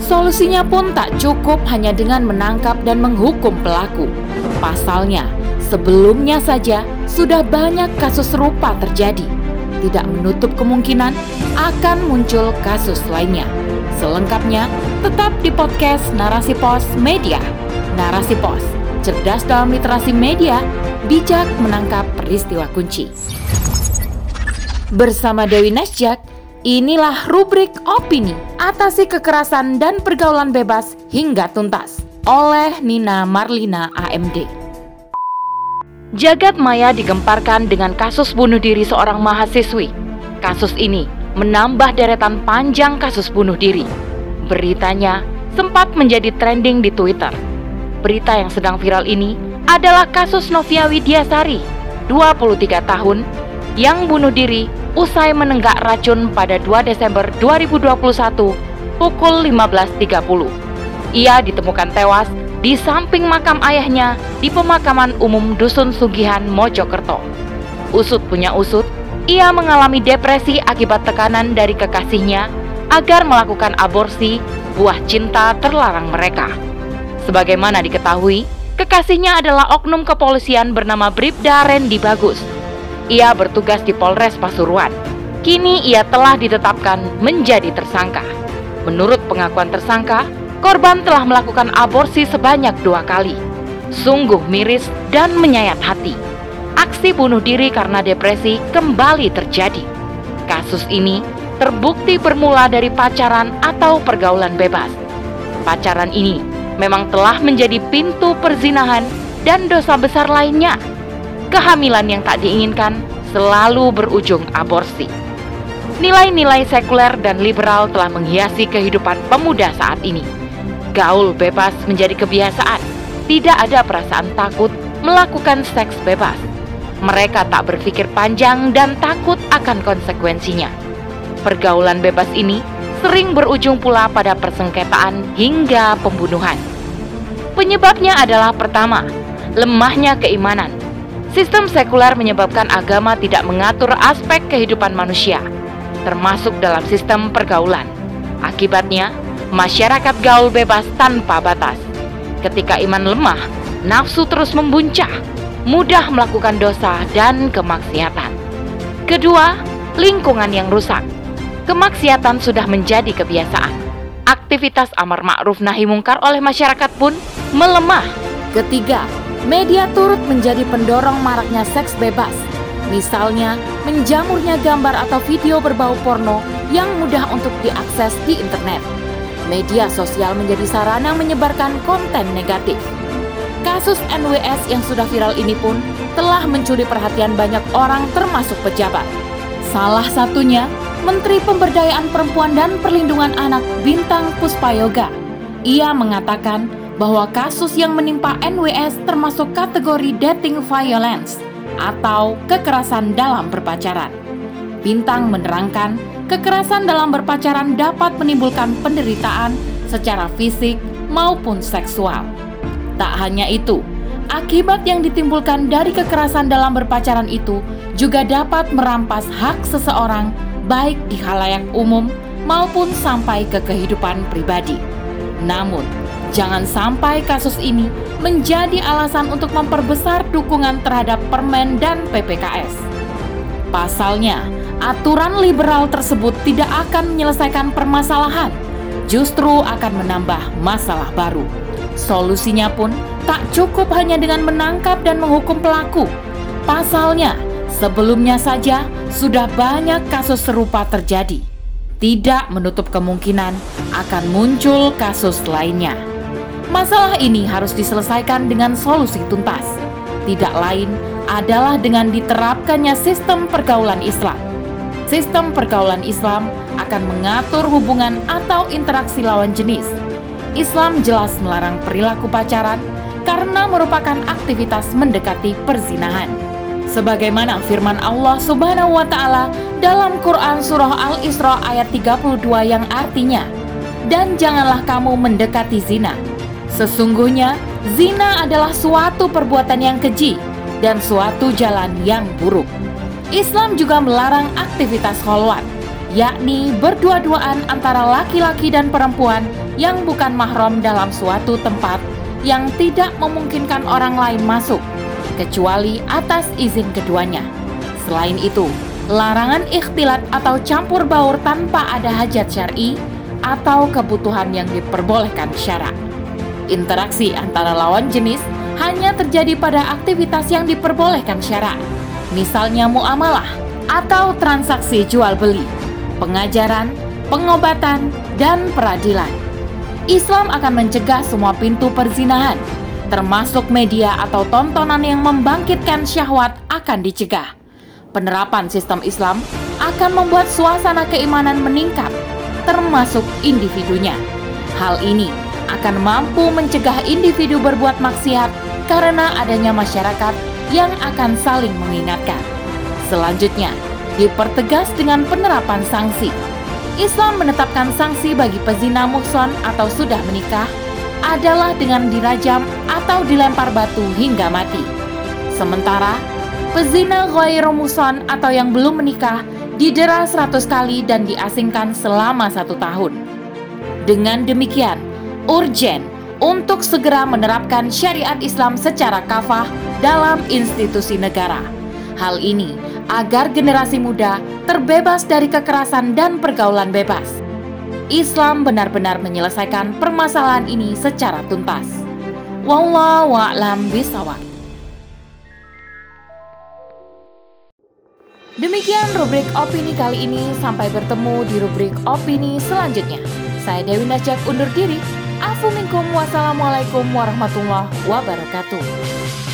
Solusinya pun tak cukup hanya dengan menangkap dan menghukum pelaku. Pasalnya, sebelumnya saja sudah banyak kasus serupa terjadi. Tidak menutup kemungkinan akan muncul kasus lainnya. Selengkapnya, tetap di podcast Narasi Pos Media. Narasi Pos, cerdas dalam literasi media, bijak menangkap peristiwa kunci. Bersama Dewi Nasjak, inilah rubrik opini atasi kekerasan dan pergaulan bebas hingga tuntas oleh Nina Marlina AMD. Jagat maya digemparkan dengan kasus bunuh diri seorang mahasiswi. Kasus ini menambah deretan panjang kasus bunuh diri. Beritanya sempat menjadi trending di Twitter. Berita yang sedang viral ini adalah kasus Novia Widyasari, 23 tahun, yang bunuh diri usai menenggak racun pada 2 Desember 2021 pukul 15.30. Ia ditemukan tewas di samping makam ayahnya di pemakaman umum Dusun Sugihan, Mojokerto. Usut punya usut, ia mengalami depresi akibat tekanan dari kekasihnya agar melakukan aborsi buah cinta terlarang mereka. Sebagaimana diketahui, kekasihnya adalah oknum kepolisian bernama Bribda Rendi Bagus ia bertugas di Polres Pasuruan. Kini ia telah ditetapkan menjadi tersangka. Menurut pengakuan tersangka, korban telah melakukan aborsi sebanyak dua kali. Sungguh miris dan menyayat hati. Aksi bunuh diri karena depresi kembali terjadi. Kasus ini terbukti bermula dari pacaran atau pergaulan bebas. Pacaran ini memang telah menjadi pintu perzinahan dan dosa besar lainnya kehamilan yang tak diinginkan selalu berujung aborsi. Nilai-nilai sekuler dan liberal telah menghiasi kehidupan pemuda saat ini. Gaul bebas menjadi kebiasaan, tidak ada perasaan takut melakukan seks bebas. Mereka tak berpikir panjang dan takut akan konsekuensinya. Pergaulan bebas ini sering berujung pula pada persengketaan hingga pembunuhan. Penyebabnya adalah pertama, lemahnya keimanan Sistem sekuler menyebabkan agama tidak mengatur aspek kehidupan manusia, termasuk dalam sistem pergaulan. Akibatnya, masyarakat gaul bebas tanpa batas. Ketika iman lemah, nafsu terus membuncah, mudah melakukan dosa dan kemaksiatan. Kedua, lingkungan yang rusak. Kemaksiatan sudah menjadi kebiasaan. Aktivitas amar ma'ruf nahi mungkar oleh masyarakat pun melemah. Ketiga, Media turut menjadi pendorong maraknya seks bebas. Misalnya, menjamurnya gambar atau video berbau porno yang mudah untuk diakses di internet. Media sosial menjadi sarana menyebarkan konten negatif. Kasus NWS yang sudah viral ini pun telah mencuri perhatian banyak orang termasuk pejabat. Salah satunya Menteri Pemberdayaan Perempuan dan Perlindungan Anak Bintang Puspayoga. Ia mengatakan bahwa kasus yang menimpa NWS termasuk kategori dating violence atau kekerasan dalam berpacaran. Bintang menerangkan, kekerasan dalam berpacaran dapat menimbulkan penderitaan secara fisik maupun seksual. Tak hanya itu, akibat yang ditimbulkan dari kekerasan dalam berpacaran itu juga dapat merampas hak seseorang baik di halayak umum maupun sampai ke kehidupan pribadi. Namun, Jangan sampai kasus ini menjadi alasan untuk memperbesar dukungan terhadap permen dan PPKS. Pasalnya, aturan liberal tersebut tidak akan menyelesaikan permasalahan, justru akan menambah masalah baru. Solusinya pun tak cukup hanya dengan menangkap dan menghukum pelaku. Pasalnya, sebelumnya saja sudah banyak kasus serupa terjadi. Tidak menutup kemungkinan akan muncul kasus lainnya. Masalah ini harus diselesaikan dengan solusi tuntas. Tidak lain adalah dengan diterapkannya sistem pergaulan Islam. Sistem pergaulan Islam akan mengatur hubungan atau interaksi lawan jenis. Islam jelas melarang perilaku pacaran karena merupakan aktivitas mendekati perzinahan. Sebagaimana firman Allah Subhanahu wa taala dalam Quran surah Al-Isra ayat 32 yang artinya, "Dan janganlah kamu mendekati zina, Sesungguhnya zina adalah suatu perbuatan yang keji dan suatu jalan yang buruk. Islam juga melarang aktivitas kholwat. yakni berdua-duaan antara laki-laki dan perempuan yang bukan mahram dalam suatu tempat yang tidak memungkinkan orang lain masuk, kecuali atas izin keduanya. Selain itu, larangan ikhtilat atau campur baur tanpa ada hajat syar'i atau kebutuhan yang diperbolehkan syarak. Interaksi antara lawan jenis hanya terjadi pada aktivitas yang diperbolehkan syarak, misalnya muamalah atau transaksi jual beli, pengajaran, pengobatan, dan peradilan. Islam akan mencegah semua pintu perzinahan, termasuk media atau tontonan yang membangkitkan syahwat akan dicegah. Penerapan sistem Islam akan membuat suasana keimanan meningkat, termasuk individunya. Hal ini akan mampu mencegah individu berbuat maksiat karena adanya masyarakat yang akan saling mengingatkan. Selanjutnya, dipertegas dengan penerapan sanksi. Islam menetapkan sanksi bagi pezina muhson atau sudah menikah adalah dengan dirajam atau dilempar batu hingga mati. Sementara, pezina ghairu muhson atau yang belum menikah didera 100 kali dan diasingkan selama satu tahun. Dengan demikian, urgen untuk segera menerapkan syariat Islam secara kafah dalam institusi negara. Hal ini agar generasi muda terbebas dari kekerasan dan pergaulan bebas. Islam benar-benar menyelesaikan permasalahan ini secara tuntas. Wallahu a'lam bishawab. Demikian rubrik opini kali ini. Sampai bertemu di rubrik opini selanjutnya. Saya Dewi Najak undur diri. Afu minkum warahmatullahi wabarakatuh.